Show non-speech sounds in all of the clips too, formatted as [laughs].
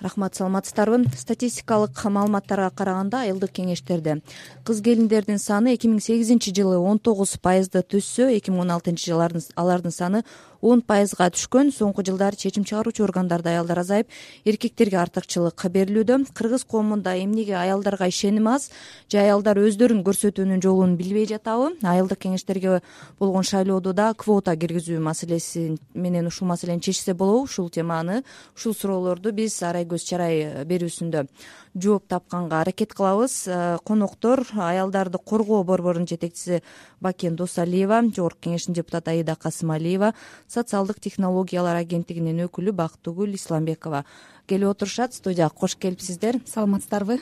рахмат саламатсыздарбы. Статистикалык маалыматтарга караганда айылдык кеңештерде кыз келиндердин саны эки миң сегизинчи жылы он тогуз пайызды түзсө эки миң он алтынчы жылы алардын саны он пайызга түшкөн соңку жылдары чечим чыгаруучу органдарда аялдар азайып эркектерге артыкчылык берилүүдө. Кыргыз коомунда эмнеге аялдарга ишеним аз же аялдар өздөрүн көрсөтүүнүн жолун билбей жатабы? Айылдык кеңештерге болгон шайлоодо да квота киргизүү маселеси менен ушул маселени чечсе болобу. Ушул теманы ушул суроолорду биз арай көз чарай берүүсүндө жооп тапканга аракет кылабыз. Э, коноктор аялдарды коргоо борборунун жетекчиси бакен досалиева жогорку кеңештин депутаты аида касымалиева социалдык технологиялар агенттигинин өкүлү бактыгүл исламбекова келип отурушат. Студияга кош келипсиздер. Саламатсыздарбы?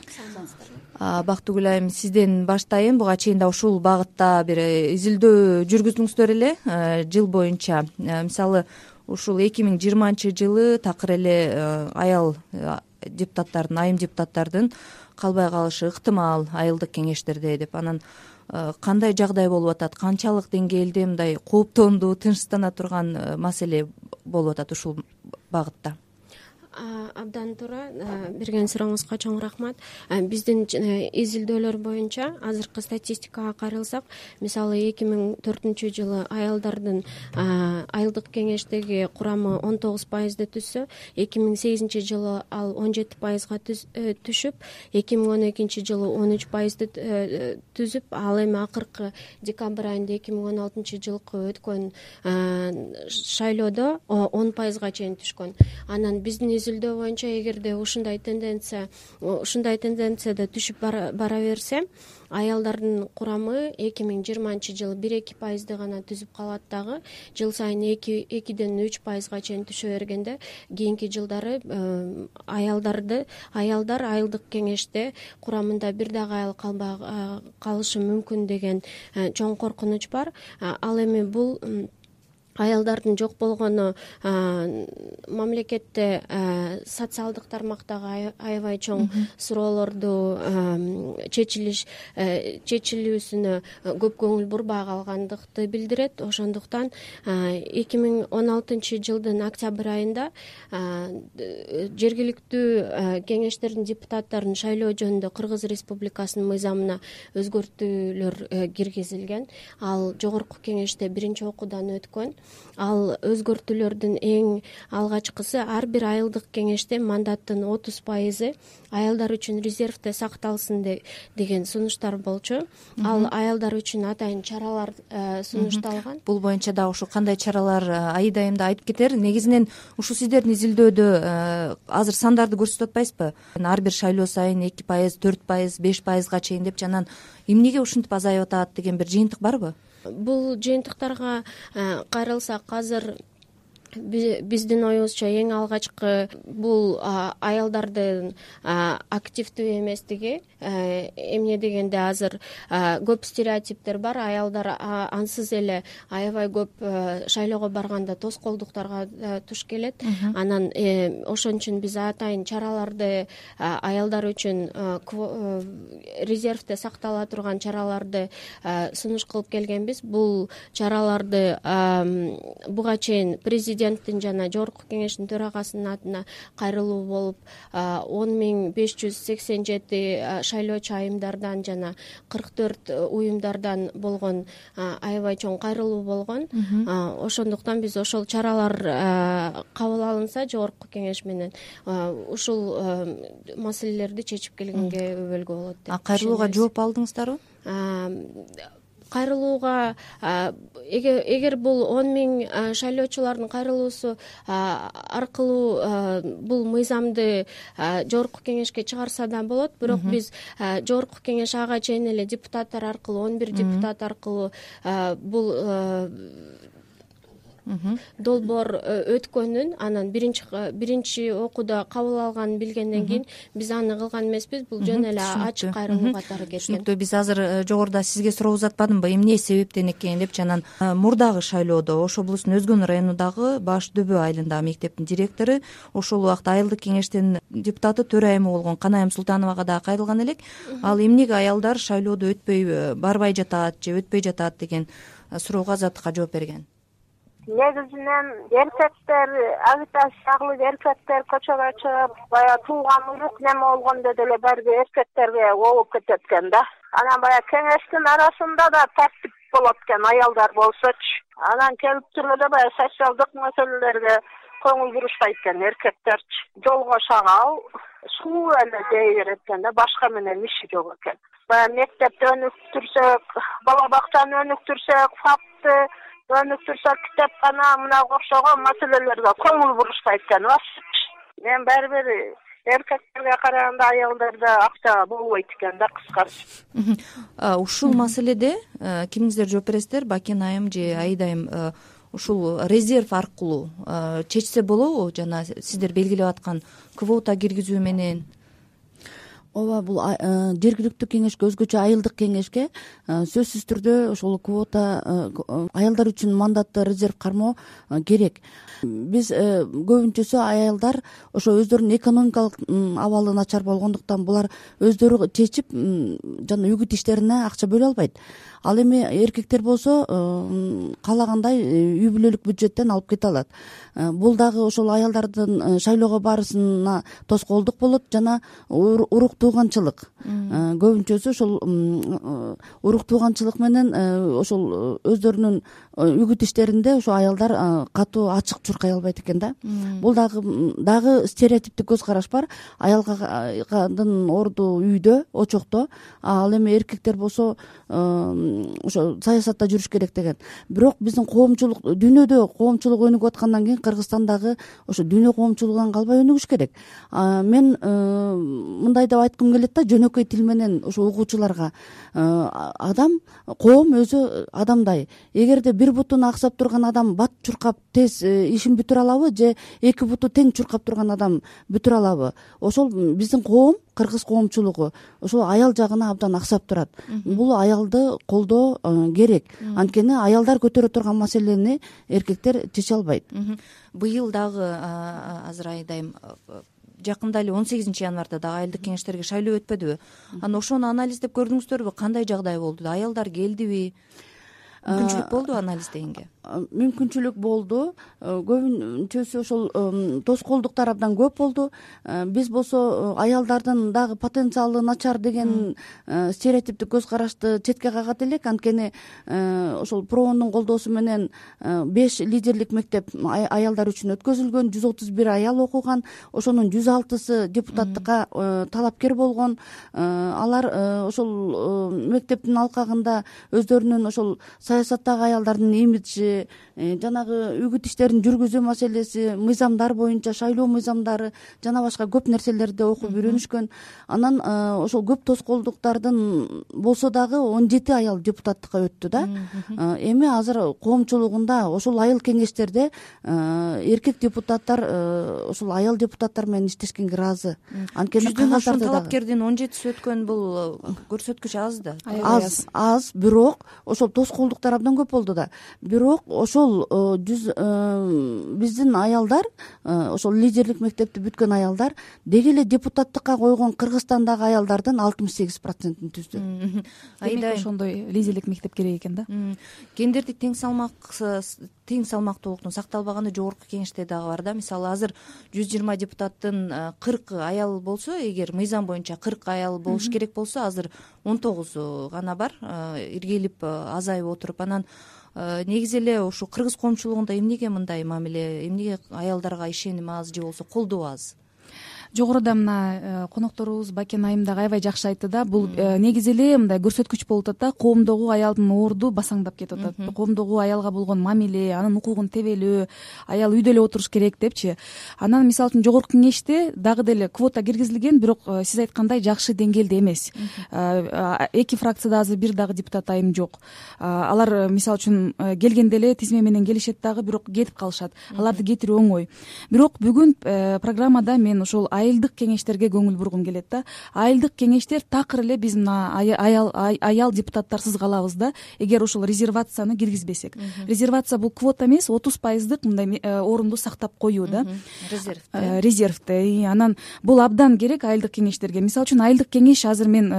Бактыгүл айым сизден баштайын. Буга чейин да ушул багытта бир э, изилдөө жүргүздүңүздөр эле. Э, жыл боюнча. Мисалы ушул эки миң жыйырманчы жылы такыр эле аял депутаттардын айым депутаттардын калбай калышы ыктымал айылдык кеңештерде деп. Анан э, кандай жагдай болуп атат? Канчалык деңгээлде мындай кооптондуу тынчсыздана турган э, маселе болуп атат ушул багытта абдан туура берген сурооңузга чоң рахмат. Биздин э, изилдөөлөр боюнча азыркы статистикага каралсак мисалы эки миң төртүнчү жылы аялдардын айылдык кеңештеги курамы он тогуз пайызды түзсө эки миң сегизинчи жылы ал он жети пайызга э, түшүп эки миң он экинчи жылы он үч пайызды э, түзүп ал эми акыркы декабрь айында эки миң он алтынчы жылкы өткөн шайлоодо он пайызга чейин түшкөн. Анан биздин изилдөө боюнча эгерде ушундай тенденция ушундай тенденцияда түшүп бара берсе аялдардын курамы эки миң жыйырманчы жылы бир эки пайызды гана түзүп калат дагы жыл сайын эки экиден үч пайызга чейин түшө бергенде кийинки жылдары э, аялдарды аялдар айылдык кеңеште курамында бир дагы аял калбай калышы мүмкүн деген э, чоң коркунуч бар. Ал эми бул аялдардын жок болгону мамлекетте социалдык тармактагы аябай чоң суроолорду чечилиш э, чечилүүсүнө көп көңүл бурбай калгандыкты билдирет. Ошондуктан эки миң он алтынчы жылдын октябрь айында жергиликтүү кеңештердин депутаттарын шайлоо жөнүндө кыргыз республикасынын мыйзамына өзгөртүүлөр э, киргизилген. Ал жогорку кеңеште биринчи окуудан өткөн ал өзгөртүүлөрдүн эң алгачкысы ар бир айылдык кеңеште мандаттын отуз пайызы аялдар үчүн резервде сакталсын деген сунуштар болчу. Ал аялдар үчүн атайын чаралар э, сунушталган. Бул боюнча дагы ушу кандай чаралар э, аида айым да айтып кетер. Негизинен ушул сиздердин изилдөөдө э, азыр сандарды көрсөтүп атпайсызбы ар бир шайлоо сайын эки пайыз төрт пайыз беш пайызга чейин депчи анан эмнеге ушинтип азайып атат деген бир жыйынтык барбы бул жыйынтыктарга э, кайрылсак азыр биздин оюбузча эң алгачкы бул аялдардын активдүү эместиги эмне дегенде азыр көп стереотиптер бар. Аялдар ансыз эле аябай көп шайлоого барганда тоскоолдуктарга туш келет. Анан э, ошон үчүн биз атайын чараларды аялдар үчүн резервде сактала турган чараларды сунуш кылып келгенбиз. Бул чараларды буга чейин президент жана жогорку кеңештин төрагасынын атына кайрылуу болуп он миң беш жүз сексен жети шайлоочу айымдардан жана кырк төрт уюмдардан болгон аябай чоң кайрылуу болгон. Ошондуктан биз ошол чаралар кабыл алынса жогорку кеңеш менен ушул маселелерди чечип келгенге өбөлгө болот деп кайрылууга жооп алдыңыздарбы кайрылууга эгер бул он миң шайлоочулардын кайрылуусу аркылуу бул мыйзамды жогорку кеңешке чыгарса да болот. Бирок биз жогорку кеңеш ага чейин эле депутаттар аркылуу он бир депутат аркылуу бул долбоор э, өткөнүн анан биринчи биринчи окууда кабыл алганын билгенден кийин биз аны кылган эмеспиз. Бул жөн эле ачык кайрылуу катары кеткен. Түшүнүктүү. Биз азыр э, жогоруда сизге суроо узатпадымбы? Эмне себептен экен депчи анан э, мурдагы шайлоодо ош облусунун өзгөн районундагы баш дөбө айылындагы мектептин директору ошол убакта айылдык кеңештин депутаты төрайымы болгон канайым султановага дагы кайрылган элек. Ал эмнеге аялдар шайлоодо өтпөй барбай жатат же өтпөй жатат деген суроого азаттыкка жооп берген негизинен эркектер агитациялык эркектер көчөгө чыгып баягы тууган урук неме болгондо деле барибир эркектерге ооп кетет экен да. Анан баягы кеңештин арасында да тартип болот экен аялдар болсочу анан келип туруп эле баягы социалдык маселелерге көңүл бурушпайт экен эркектерчи жолго шагал суу эле дей берет экен да башка менен иши жок экен. Баягы мектепти өнүктүрсөк бала бакчаны өнүктүрсөк факты өнүктүрсөк китепкана мынага окшогон маселелерге көңүл бурушпайт экен башычы мен баары бир эркектерге караганда аялдарда акча болбойт экен да кыскасы ушул маселеде кимиңиздер жооп бересиздер? Бакен айым же аида айым ушул резерв аркылуу чечсе болобу? Жана сиздер белгилеп аткан квота киргизүү менен ооба бул э, жергиликтүү кеңешке өзгөчө айылдык кеңешке э, сөзсүз түрдө ошол квота э, аялдар үчүн мандатты резерв кармоо керек. Биз көбүнчөсү аялдар ошо өздөрүнүн экономикалык абалы начар болгондуктан булар өздөрү чечип жана үгүт иштерине акча бөлө албайт ал эми эркектер болсо каалагандай үй бүлөлүк бюджеттен алып кете алат. Бул дагы ошол аялдардын шайлоого барысына тоскоолдук болот жана уруктуу тууганчылык. Э, көбүнчөсү ошол урук тууганчылык менен э, ошол э, өздөрүнүн үгүт иштеринде ошо аялдар катуу ачык чуркай албайт экен да. Бул дагы дагы стереотиптик көз караш бар. Аялдын орду үйдө очокто. Ал эми эркектер болсо ошо саясатта жүрүш керек деген. Бирок биздин коомчулук дүйнөдө коомчулук өнүгүп аткандан кийин кыргызстан дагы ошо дүйнө коомчулугунан калбай өнүгүш керек. Мен мындай деп айткым келет да жөнөкөй тил менен ошо угуучуларга. Адам коом өзү адамдай. Эгерде бир бутуну аксап турган адам бат чуркап тез э, ишин бүтүрө алабы же эки буту тең чуркап турган адам бүтүрө алабы? Ошол биздин коом кыргыз коомчулугу ошол аял жагына абдан аксап турат. Бул аялды колдоо э, керек. Анткени аялдар көтөрө турган маселени эркектер чече албайт. Быйыл дагы азыр аида жакында эле он сегизинчи январда дагы айылдык кеңештерге шайлоо өтпөдүбү. Анан ошону анализдеп көрдүңүздөрбү кандай жагдай болду? Аялдар келдиби мүмкүнчүлүк болдубу анализ дегенге мүмкүнчүлүк болду. Э, көбүнчөсү ошол тоскоолдуктар абдан көп болду. Э, биз болсо э, аялдардын дагы потенциалы начар деген стереотиптик көз карашты четке кагат элек. Анткени ошол проонун колдоосу менен беш лидерлик мектеп аялдар үчүн өткөзүлгөн жүз отуз бир аял окуган. Ошонун жүз алтысы депутаттыкка талапкер болгон. Алар ошол мектептин алкагында өздөрүнүн ошол саясаттагы аялдардын имиджи Э, жанагы үгүт иштерин жүргүзүү маселеси мыйзамдар боюнча шайлоо мыйзамдары жана башка көп нерселерди окуп үйрөнүшкөн. Анан э, ошол көп тоскоолдуктардын болсо дагы он жети аял депутаттыкка өттү да. Э, эми азыр коомчулугунда ошол айыл кеңештерде эркек депутаттар ошол аял депутаттар менен иштешкенге ыраазы анткени жүздөн ашуун талапкердин он жетиси өткөн бул көрсөткүч аз да. Аз аз бирок ошол тоскоолдуктар абдан көп болду да. Бирок ошол э, жүз э, биздин аялдар э, ошол лидерлик мектепти бүткөн аялдар деги эле депутаттыкка койгон кыргызстандагы аялдардын алтымыш сегиз процентин түздү. [laughs] Демек ошондой лидерлик мектеп керек экен да? Гендердик тең салмак тең салмактуулуктун сакталбаганы жогорку кеңеште дагы бар да. Мисалы азыр жүз жыйырма депутаттын кыркы аял болсо эгер мыйзам боюнча кырк аял болуш керек болсо азыр он тогузу гана бар иргелип азайып отуруп анан негизи эле ушул кыргыз коомчулугунда эмнеге мындай мамиле эмнеге аялдарга ишеним аз же болбосо колдоо аз жогоруда мына э, конокторубуз бакен айым дагы аябай жакшы айтты да бул э, негизи эле мындай көрсөткүч болуп атат да коомдогу аялдын орду басаңдап кетип атат. Коомдогу аялга болгон мамиле анын укугун тебелөө аял үйдө эле отуруш керек депчи. Анан мисалы үчүн жогорку кеңеште дагы деле квота киргизилген бирок э, сиз айткандай жакшы деңгээлде эмес. Эки фракцияда азыр бир дагы депутат айым жок. Алар мисалы үчүн келгенде эле тизме менен келишет дагы бирок кетип калышат. Аларды кетирүү оңой. Бирок бүгүн программада мен ошол айылдык кеңештерге көңүл бургум келет да. Айылдык кеңештер такыр эле биз мына аял аял депутаттарсыз калабыз да. Эгер ушул резервацияны киргизбесек. Резервация бул квота эмес отуз пайыздык мындай э, орунду сактап коюу да. Резерв э, резервди анан бул абдан керек айылдык кеңештерге. Мисалы үчүн айылдык кеңеш азыр мен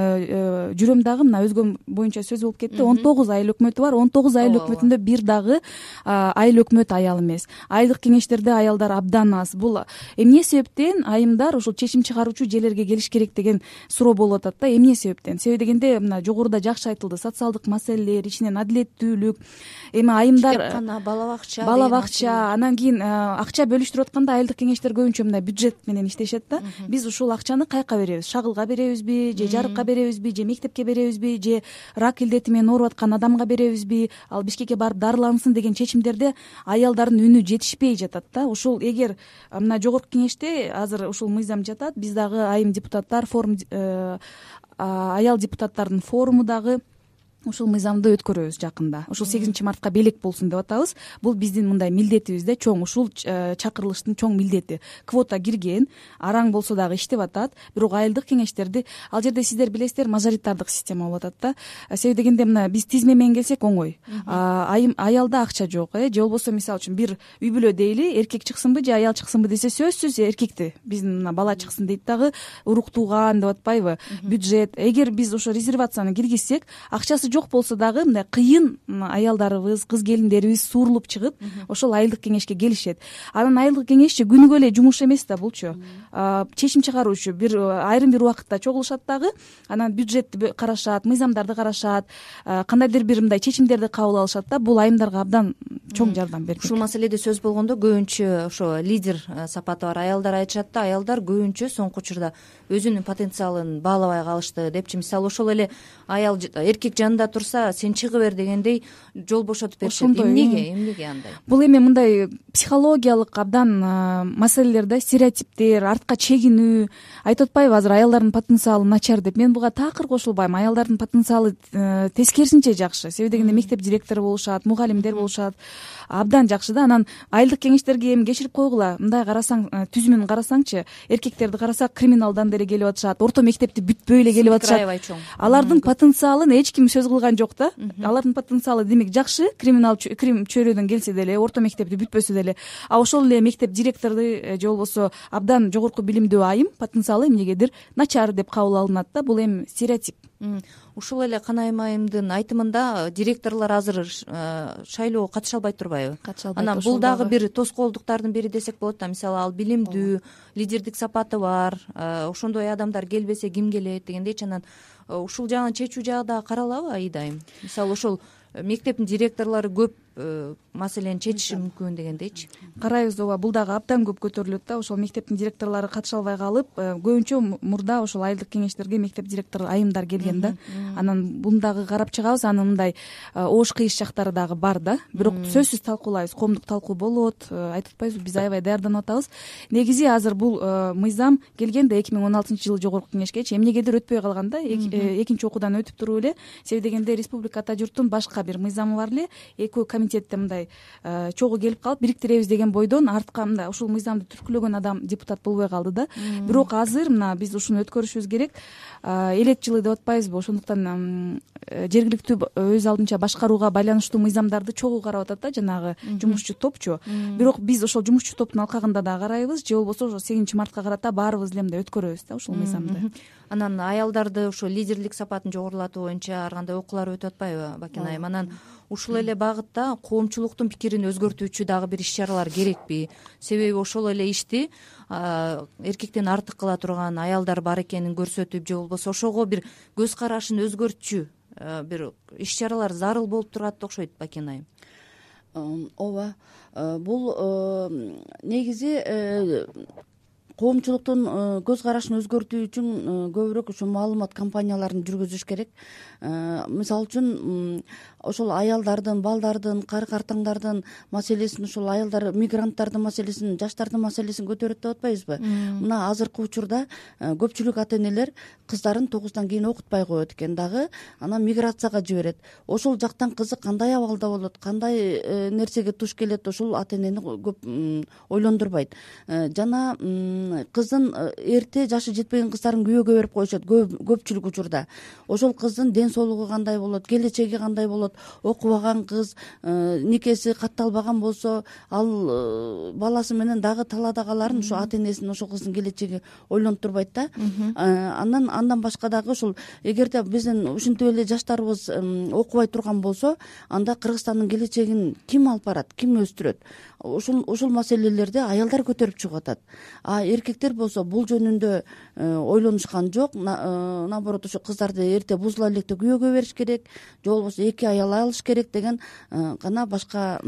жүрөм дагы мына өзгөм боюнча сөз болуп кетти. Он тогуз айыл өкмөтү бар. Он тогуз айыл өкмөтүндө бир дагы айыл өкмөт аял эмес. Айылдык кеңештерде аялдар абдан аз. Бул эмне себептен айымдар ушул чечим чыгаруучу жерлерге келиш керек деген суроо болуп атат да эмне себептен? Себеби дегенде мына жогоруда жакшы айтылды социалдык маселелер ичинен адилеттүүлүк эми айымдар китепкана бала бакча бала бакча анан кийин акча бөлүштүрүп атканда айылдык кеңештер көбүнчө мындай бюджет менен иштешет да. Биз ушул акчаны каяка беребиз? Шагылга беребизби же жарыкка беребизби же мектепке беребизби же рак илдети менен ооруп аткан адамга беребизби? Ал бишкекке барып дарылансын деген чечимдерде аялдардын үнү жетишпей жатат да. Ушул эгер мына жогорку кеңеште азыр ушул мыйзам жатат. Биз дагы айым депутаттар форум э, аял депутаттардын форуму дагы ушул мыйзамды өткөрөбүз жакында. Ушул сегизинчи мартка белек болсун деп атабыз. Бул биздин мындай милдетибиз да чоң ушул э, чакырылыштын чоң милдети. Квота кирген араң болсо дагы иштеп атат бирок айылдык кеңештерди ал жерде сиздер билесиздер мажоритардык система болуп атат да. Себеби дегенде мына биз тизме менен келсек оңой. Аялда акча жок э же болбосо мисалы үчүн бир үй бүлө дейли эркек чыксынбы же аял чыксынбы десе сөзсүз эркекти биздин мына бала чыксын дейт дагы урук тууган деп атпайбы. Бюджет. Эгер биз ошо резервацияны киргизсек акчасы жок болсо дагы мындай кыйын аялдарыбыз кыз келиндерибиз суурулуп чыгып ошол айылдык кеңешке келишет. Анан айылдык кеңешчи күнүгө эле жумуш эмес да булчу. Чечим чыгаруучу бир айрым бир убакытта чогулушат дагы анан бюджетти карашат мыйзамдарды карашат кандайдыр бир мындай чечимдерди кабыл алышат да бул айымдарга абдан чоң жардам берет ушул маселеде сөз болгондо көбүнчө ошо лидер сапаты бар. Аялдар айтышат да аялдар көбүнчө соңку учурда өзүнүн потенциалын баалабай калышты депчи. Мисалы ошол эле аял эркек жанында турса сен чыга бер дегендей жол бошотуп беришет. Ошондой эмнеге эмнеге андай? Бул эми мындай психологиялык абдан маселелер да стереотиптер артка чегинүү айтып атпайбы азыр аялдардын потенциалы начар деп. Мен буга такыр кошулбайм. Аялдардын потенциалы э, тескерисинче жакшы. Себеби дегенде мектеп директору болушат мугалимдер болушат. Абдан жакшы да. Анан айылдык кеңештерге эми кечирип койгула. Мындай карасаң э, түзүмүн карасаңчы эркектерди карасак криминалдан деле келип атышат орто мектепти бүтпөй эле келип атышат. аябай чоң алардын потенциалын эч ким сөз кылган жок да. Алардын потенциалы демек жакшы криминал чөйрөдөн келсе деле орто мектепти бүтпөсө деле. А ошол эле мектеп директору э, же болбосо абдан жогорку билимдүү айым потенциалы эмнегедир начар деп кабыл алынат да. Бул эми стереотип. Ушул эле канайым айымдын айтымында директорлор азыр э, шайлоого катыша албай турбайбы? Катыша албайт анан бул дагы бир тоскоолдуктардын бири десек болот да. Мисалы ал билимдүү лидердик сапаты бар э, ошондой адамдар келбесе ким келет дегендейчи анан ушул жагын чечүү жагы дагы каралабы аида айым мисалы ошол мектептин директорлору көп маселени чечиши мүмкүн дегендейчи. Карайбыз ооба бул дагы абдан көп көтөрүлөт да ошол мектептин директорлору катыша албай калып э, көбүнчө мурда ошол айылдык кеңештерге мектеп директору айымдар келген да. Анан буну дагы карап чыгабыз анын мындай э, оош кыйыш жактары дагы бар да. Бирок сөзсүз талкуулайбыз коомдук талкуу болот айтып атпайбызбы биз аябай даярданып атабыз. Негизи азыр бул мыйзам келген да эки миң он алтынчы жылы жогорку кеңешкечи эмнегедир өтпөй калган да экинчи окуудан өтүп туруп эле. Себеби дегенде республика ата журттун башка бир мыйзамы бар эле. Экөө мындай э, чогуу келип калып бириктиребиз деген бойдон артка мындай ушул мыйзамды түркүлөгөн адам депутат болбой калды да. Бирок азыр мына биз ушуну өткөрүшүбүз керек. Э, элет жылы деп атпайбызбы ошондуктан э, жергиликтүү өз алдынча башкарууга байланыштуу мыйзамдарды чогуу карап атат да жанагы жумушчу топчу. Бирок биз ошол жумушчу топтун алкагында дагы карайбыз. Же болбосо ошо сегизинчи мартка карата баарыбыз эле мындай өткөрөбүз да ушул мыйзамды. Анан аялдарды ошо лидерлик сапатын жогорулатуу боюнча ар кандай окуулар өтүп атпайбы бакина айым анан ушул эле багытта коомчулуктун пикирин өзгөртүүчү дагы бир иш чаралар керекпи. Себеби ошол эле ишти эркектен артык кыла турган аялдар бар экенин көрсөтүп же болбосо ошого бир көз карашын өзгөртчү бир иш чаралар зарыл болуп турат окшойт бакен айым ооба бул негизи э, коомчулуктун э, көз карашын өзгөртүү үчүн э, көбүрөөк ушу маалымат кампанияларын жүргүзүш керек. Э, мисалы үчүн ошол аялдардын балдардын кары картаңдардын маселесин ушул аялдар мигранттардын маселесин жаштардын маселесин көтөрөт деп атпайбызбы? Мына азыркы учурда көпчүлүк ата энелер кыздарын тогуздан кийин окутпай коет экен. Дагы анан миграцияга жиберет. Ошол жактан кызы кандай абалда болот кандай нерсеге туш келет ушул ата энени көп ойлондурбайт. Жана кыздын э, эрте жашы жетпеген кыздарын күйөөгө берип коюшат. Көпчүлүк учурда. Ошол кыздын ден соолугу кандай болот келечеги кандай болот? Окубаган кыз э, никеси катталбаган болсо ал баласы менен дагы талаада каларын ошо ата энесин ошол кыздын келечеги ойлонуп турбайт да. Анан андан башка дагы ушул эгерде биздин ушинтип эле жаштарыбыз окубай турган болсо анда кыргызстандын келечегин ким алып барат ким өстүрөт ушул ушул маселелерди аялдар көтөрүп чыгып атат. А эркектер болсо бул жөнүндө э, ойлонушкан жок. Э, наоборот ошо кыздарды эрте бузула электе күйөөгө бериш керек же болбосо эки аял алыш керек деген э, гана башка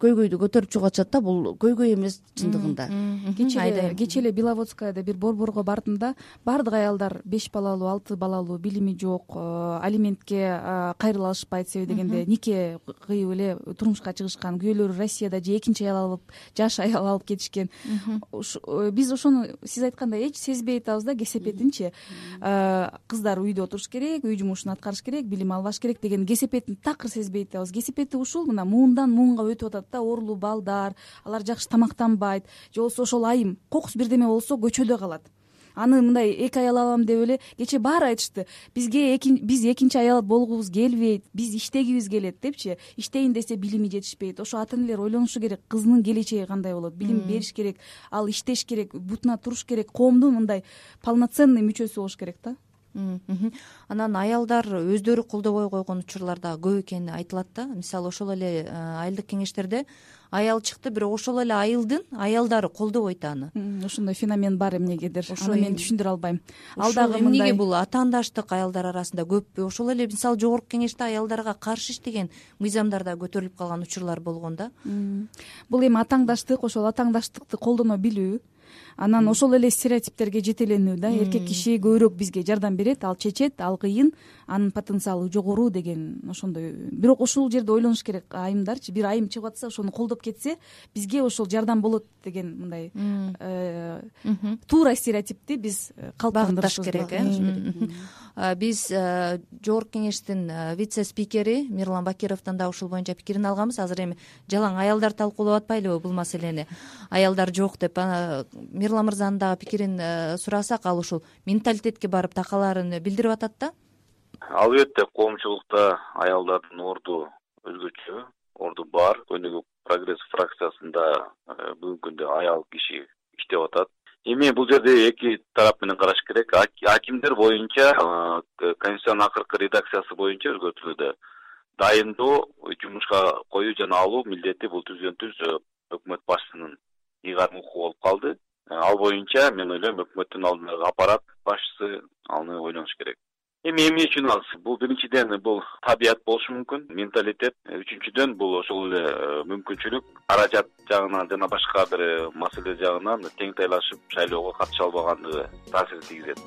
көйгөйдү көтөрүп чыгып атышат да бул көйгөй эмес чындыгында. Кечээ эле кечээ эле беловодскаяда бир борборго бардым да. Баардык аялдар беш балалуу алты балалуу билими жок э, алиментке э, кайрыла алышпайт себеби дегенде нике кыйып эле турмушка чыгышкан. Күйөөлөрү россияда же экинчи аял алып жаш аял алып кетишкен. Э, биз ошону сиз айткандай эч сезбей атабыз да кесепетинчи кыздар үйдө отуруш керек үй жумушун аткарыш керек билим албаш керек деген кесепетин такыр сезбей атабыз. Кесепети ушул мына муундан муунга өтүп атат да оорулуу балдар алар жакшы тамактанбайт же болбосо ошол айым кокус бирдеме болсо көчөдө калат. Аны мындай эки аял алам деп эле кечээ баары айтышты. Бизге биз экинчи аял болгубуз келбейт биз иштегибиз келет депчи. Иштейин десе билими жетишпейт. Ошо ата энелер ойлонушу керек кызынын келечеги кандай болот билим бериш керек ал иштеш керек бутуна туруш керек коомдун мындай полноценный мүчөсү болуш керек да анан аялдар өздөрү колдобой койгон учурлар дагы көп экени айтылат да. Мисалы ошол эле э, айылдык кеңештерде аял чыкты бирок ошол эле айылдын аялдары колдобойт аны. Ошондой феномен бар эмнегедир аны мен түшүндүрө албайм. Ал дагы эмнеге бул? Атаандаштык аялдар арасында көппү ошол эле мисалы жогорку кеңеште аялдарга каршы иштеген мыйзамдар да көтөрүлүп калган учурлар болгон да. Бул эми атаандаштык ошол атаандаштыкты колдоно билүү анан ошол эле стереотиптерге жетеленүү да эркек киши көбүрөөк бизге жардам берет. Ал чечет ал кыйын анын потенциалы жогору деген ошондой. Бирок ушул жерде ойлонуш керек айымдарчы бир айым чыгып атса ошону колдоп кетсе бизге ошол жардам болот деген мындай э, туура стереотипти биз э, калыптандырышыбыз керек э? Биз э, жогорку кеңештин вице спикери мирлан бакировдон дагы ушул боюнча пикирин алганбыз. Азыр эми жалаң аялдар талкуулап атпайлыбы бул маселени. Аялдар жок деп мирлан мырзанын дагы пикирин сурасак ал ушул менталитетке барып такалаарын билдирип атат да албетте коомчулукта аялдардын орду өзгөчө орду бар. Көйнөгөк прогресс фракциясында э, бүгүнкү күндө аял киши иштеп атат. Эми бул жерде эки тарап менен караш керек. Акимдер боюнча э, конституциянын акыркы редакциясы боюнча өзгөртүлүүдө дайындоо жумушка коюу жана алуу милдети бул түздөн түз э, өкмөт башчысынын ыйгарым укугу болуп калды. Ал боюнча мен ойлойм өкмөттүн алдындагы аппарат башчысы аны ойлонуш керек эми эмне үчүн ал бул биринчиден бул табият болушу мүмкүн менталитет. Үчүнчүдөн бул ошол эле э, мүмкүнчүлүк каражат жагынан жана башка бир э, маселе жагынан теңтайлашып шайлоого катыша албагандыгы таасир тийгизет.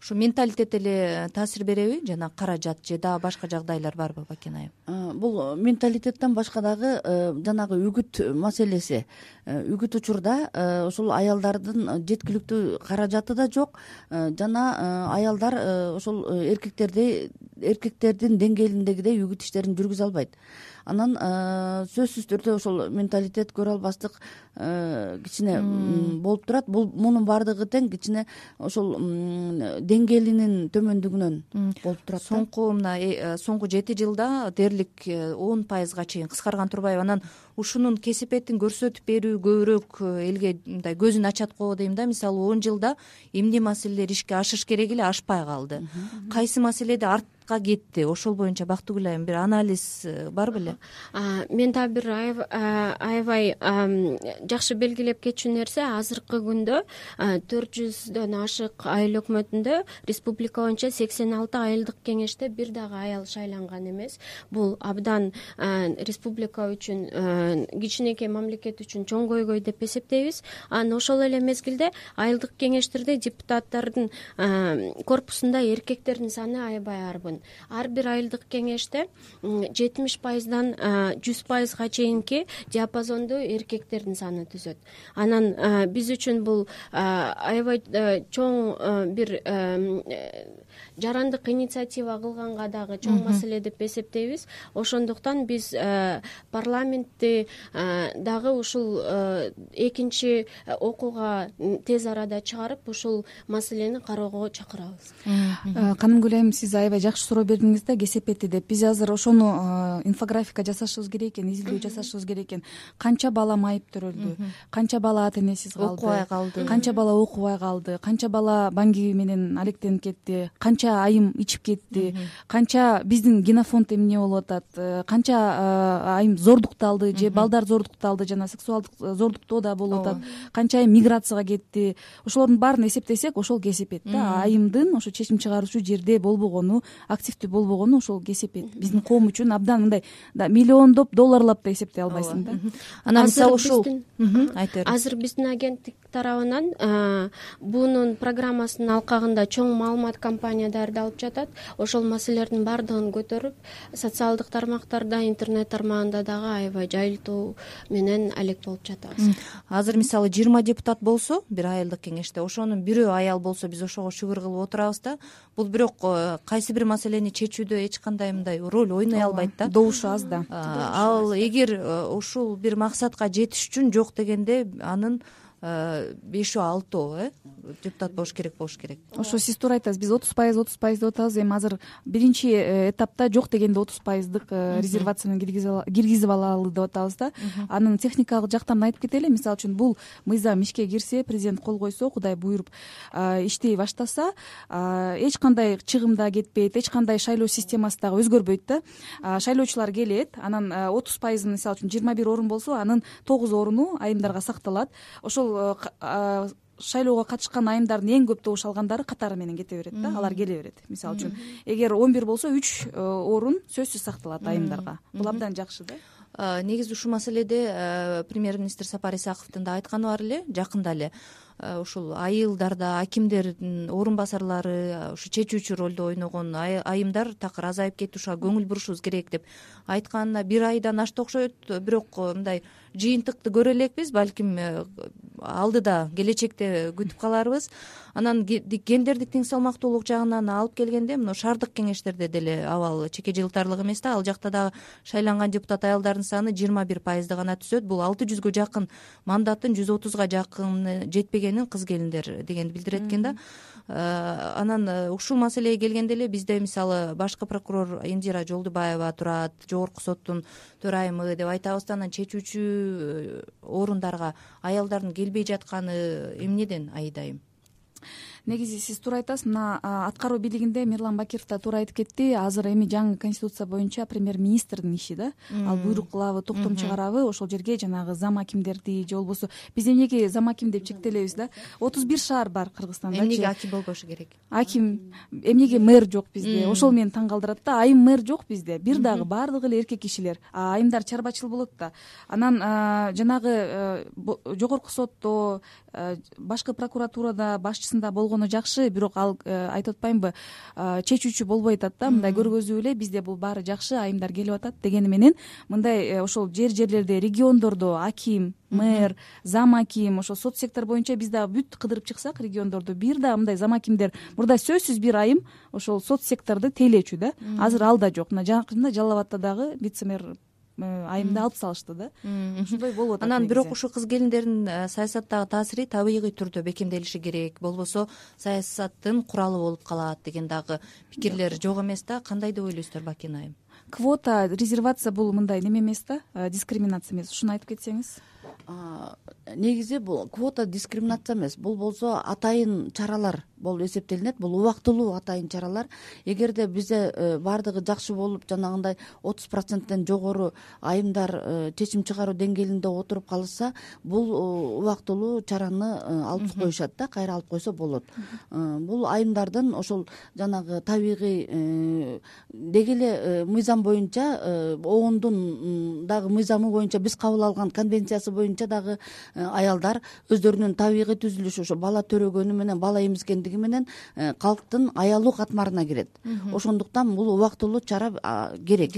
Ушу менталитет эле таасир береби? Жана каражат же дагы башка жагдайлар барбы бакен айым бул менталитеттен башка дагы э, жанагы үгүт маселеси. Үгүт учурда ушул аялдардын жеткиликтүү каражаты да жок. Жана аялдар ошол эркектерди эркектердин деңгээлиндегидей үгүт иштерин жүргүзө албайт. Анан сөзсүз түрдө ошол менталитет көрө албастык кичине болуп турат. Бул мунун баардыгы тең кичине ошол деңгээлинин төмөндүгүнөн болуп турат соңку мына э, соңку жети жылда дээрлик э, он пайызга чейин кыскарган турбайбы анан ушунун кесепетин көрсөтүп берүү көбүрөөк э, элге мындай көзүн ачат го дейм да. Мисалы он жылда эмне маселелер ишке ашыш керек эле ашпай калды. Кайсы маселеде кетти. Ошол боюнча бактыгүл айым бир анализ э, бар беле? Мен дагы бир аябай жакшы белгилеп кетчү нерсе азыркы күндө төрт жүздөн ашык айыл өкмөтүндө республика боюнча сексен алты айылдык кеңеште бир дагы аял шайланган эмес. Бул абдан республика үчүн кичинекей мамлекет үчүн чоң көйгөй деп эсептейбиз. Анан ошол эле мезгилде айылдык кеңештерде депутаттардын корпусунда эркектердин саны аябай арбын ар бир айылдык кеңеште жетимиш пайыздан жүз пайызга чейинки диапазонду эркектердин саны түзөт. Анан биз үчүн бул аябай чоң бир жарандык инициатива кылганга дагы чоң маселе деп эсептейбиз. Ошондуктан биз э, парламентти э, дагы ушул э, экинчи окууга тез арада чыгарып ушул маселени кароого чакырабыз. Канымгүл айым сиз аябай жакшы суроо бердиңиз да кесепети деп. Биз азыр ошону инфографика жасашыбыз керек экен изилдөө жасашыбыз керек экен. Канча бала майыптөрөлдү канча бала ата энесиз калды? Окубай калды. Канча бала окубай калды? Канча бала баңги менен алектенип кетти? Канча айым ичип кетти канча биздин генофонд эмне болуп атат э, канча э, айым зордукталды же балдар зордукталды жана сексуалдык э, зордуктоо да болуп атат канча айым миграцияга кетти. Ошолордун баарын эсептесек ошол кесепет да айымдын ошо чечим чыгаруучу жерде болбогону активдүү болбогону ошол кесепет биздин коом үчүн абдан мындай миллиондоп долларлап да эсептей албайсың да. Анан мисалы ушул айта бериңиз азыр биздин агенттик тарабынан бунун программасынын алкагында чоң маалымат даярдалып жатат. Ошол маселелердин баардыгын көтөрүп социалдык тармактарда интернет тармагында дагы аябай жайылтуу менен алек болуп жатабыз. Азыр мисалы жыйырма депутат болсо бир айылдык кеңеште ошонун бирөө аял болсо биз ошого шүгүр кылып отурабыз да. Бул бирок э, кайсы бир маселени чечүүдө эч кандай мындай роль ойной албайт да. добушу аз да. Ал эгер э, ушул бир максатка жетиш үчүн жок дегенде анын бешөө алтоо э? Депутат болуш керек болуш керек. Ошо сиз туура айтасыз биз отуз пайыз отуз пайыз деп атабыз. Эми азыр биринчи э, этапта жок дегенде отуз пайыздык э, резервацияны киргизип алалы деп атабыз да. Анын техникалык жактан айтып кетели. Мисалы үчүн бул мыйзам ишке кирсе президент кол койсо кудай буйруп иштей баштаса эч кандай чыгым да кетпейт эч кандай шайлоо системасы дагы өзгөрбөйт да. Шайлоочулар келет анан отуз пайызын мисалы үчүн жыйырма бир орун болсо анын тогуз оруну айымдарга сакталат. Ошол шайлоого катышкан айымдардын эң көп добуш алгандары катары менен кете берет да алар келе берет мисалы үчүн. Эгер он бир болсо үч орун сөзсүз сакталат айымдарга. Бул абдан жакшы да. Негизи ушул маселеде премьер министр сапар исаковдун да айтканы бар эле жакында эле. Ушул айылдарда акимдердин орун басарлары ушу чечүүчү ролду ойногон айымдар такыр азайып кетти ушуга көңүл бурушубуз керек деп айтканына бир айдан ашты окшойт. Бирок мындай жыйынтыкты көрө элекпиз балким э, алдыда келечекте күтүп каларбыз. Анан гендердик тең салмактуулук жагынан алып келгенде мына шаардык кеңештерде деле абал чеке жылтарлык эмес да. Ал жакта дагы шайланган депутат аялдардын саны жыйырма бир пайызды гана түзөт. Бул алты жүзгө жакын мандаттын жүз отузга жакыны жетпегенин кыз келиндер дегенди билдирет экен да. Э, анан э, ушул маселеге келгенде эле бизде мисалы башкы прокурор индира жолдубаева турат жогорку соттун төрайымы деп айтабыз да анан чечүүчү орундарга аялдардын келбей жатканы эмнеден айдайым негизи сиз туура айтасыз мына аткаруу бийлигинде мирлан бакиров да туура айтып кетти. Азыр эми жаңы конституция боюнча премьер министрдин иши да. Ал буйрук кылабы токтом чыгарабы ошол жерге жанагы зам акимдерди же болбосо биз эмнеге зам аким деп чектелебиз да. Отуз бир шаар бар кыргызстандачы эмнеге аким болбошу керек? Аким эмнеге мэр жок бизде? Ошол мени таң калтырат да. Айым мэр жок бизде. Бир дагы баардыгы эле эркек кишилер. Айымдар чарбачыл болот да. Анан жанагы э, жогорку сотто э, башкы прокуратурада башчысында болгон жакшы бирок ал э, айтып атпаймынбы чечүүчү болбой атат да мындай көргөзүп эле бизде бул баары жакшы айымдар келип атат дегени менен мындай э, ошол жер жерлерде региондордо аким мэр зам аким ошо соц сектор боюнча биз дагы бүт кыдырып чыксак региондорду бир дагы мындай зам акимдер мурда сөзсүз бир айым ошол соц секторду тейлөөчү да азыр ал да жок. Мына жакында жалал абадта дагы вице мэр Э, айымды алып салышты да. Ушундай болуп атат анан бирок ушул кыз келиндердин э, саясаттагы таасири табигый түрдө бекемделиши керек. Болбосо саясаттын куралы болуп калат деген дагы пикирлер жок. эмес да. Кандай деп ойлойсуздар бакина айым? Квота резервация бул мындай неме эмес да? Э, дискриминация эмес. Ушуну айтып кетсеңиз негизи бул квота дискриминация эмес. Бул болсо атайын чаралар болуп эсептелинет бул убактылуу атайын чаралар. Эгерде бизде э, баардыгы жакшы болуп жанагындай отуз проценттен жогору айымдар э, чечим чыгаруу деңгээлинде отуруп калышса бул э, убактылуу чараны алып коюшат да кайра алып койсо болот. Бул айымдардын ошол жанагы табигый деги эле мыйзам боюнча оондун дагы мыйзамы боюнча биз кабыл алган конвенциясы боюнча дагы аялдар өздөрүнүн табигый түзүлүшү ошо бала төрөгөнү менен бала эмизгендиги менен калктын аялуу катмарына кирет. Ошондуктан бул убактылуу чара керек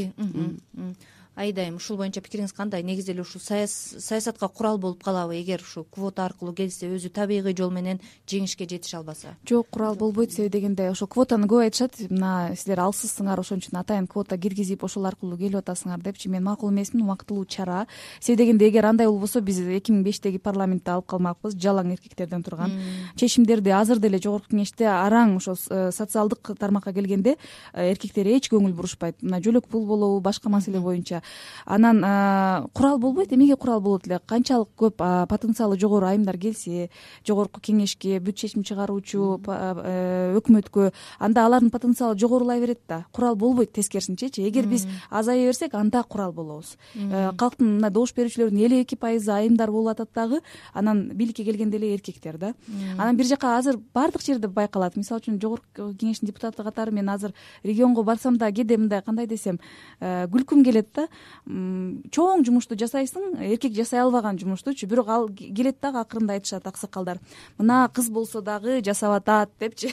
аида айым ушул боюнча пикириңиз кандай? Негизи эле ушул саясатка курал болуп калабы эгер ушул квота аркылуу келсе өзү табигый жол менен жеңишке жетише албаса? Жок курал болбойт себеби дегенде ошо квотаны көп айтышат. Мына силер алсызсыңар ошон үчүн атайын квота киргизип ошол аркылуу келип атасыңар депчи. Мен макул эмесмин убактылуу чара. Себеби дегенде эгер андай болбосо биз эки миң бештеги парламентте алып калмакпыз жалаң эркектерден турган. Чечимдерди азыр деле жогорку кеңеште араң ошо э, социалдык тармакка келгенде э, эркектер эч көңүл бурушпайт. Мына жөлөк пул болобу башка маселе боюнча анан курал болбойт эмнеге курал болот эле? Канчалык көп потенциалы жогору айымдар келсе жогорку кеңешке бүт чечим чыгаруучу э, өкмөткө анда алардын потенциалы жогорулай берет да. Курал болбойт тескерисинчечи эгер биз азая берсек анда курал болобуз. Э, калктын мына добуш берүүчүлөрдүн элүү эки пайызы айымдар болуп атат дагы. Анан бийликке келгенде эле эркектер да. Анан бир жака азыр баардык жерде байкалат. Мисалы үчүн жогорку кеңештин депутаты катары мен азыр регионго барсам да кээде мындай кандай десем э, күлкүм келет да чоң жумушту жасайсың эркек жасай албаган жумуштучу бирок ал келет дагы акырында айтышат аксакалдар. Мына кыз болсо дагы жасап атат депчи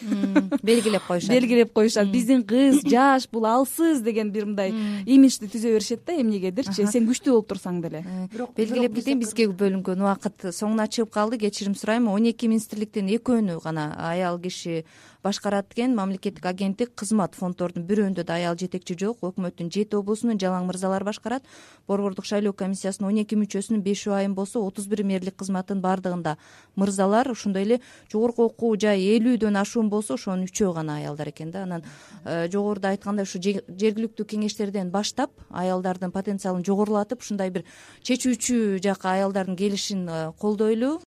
белгилеп коюшат. Белгилеп коюшат. Биздин кыз жаш бул алсыз деген бир мындай имиджди түзө беришет да эмнегедирчи. Сен күчтүү болуп турсаң деле. Бирок белгилеп кетейин бизге бөлүнгөн убакыт соңуна чыгып калды кечирим сурайм он эки министрликтин экөөнү гана аял киши башкарат экен. Мамлекеттик агенттик кызмат фонддордун бирөөндө да аял жетекчи жок. Өкмөттүн жети облусунун жалаң мырзалар башкарат. Борбордук шайлоо комиссиясынын он эки мүчөсүнүн бешөө айым болсо отуз бир мэрлик кызматтын баардыгында мырзалар ошондой эле жогорку окуу жай элүүдөн ашуун болсо ошонун үчөө гана аялдар экен да. Анан э, жогоруда айткандай ушу жергиликтүү кеңештерден баштап аялдардын потенциалын жогорулатып ушундай бир чечүүчү жакка аялдардын келишин э, колдойлу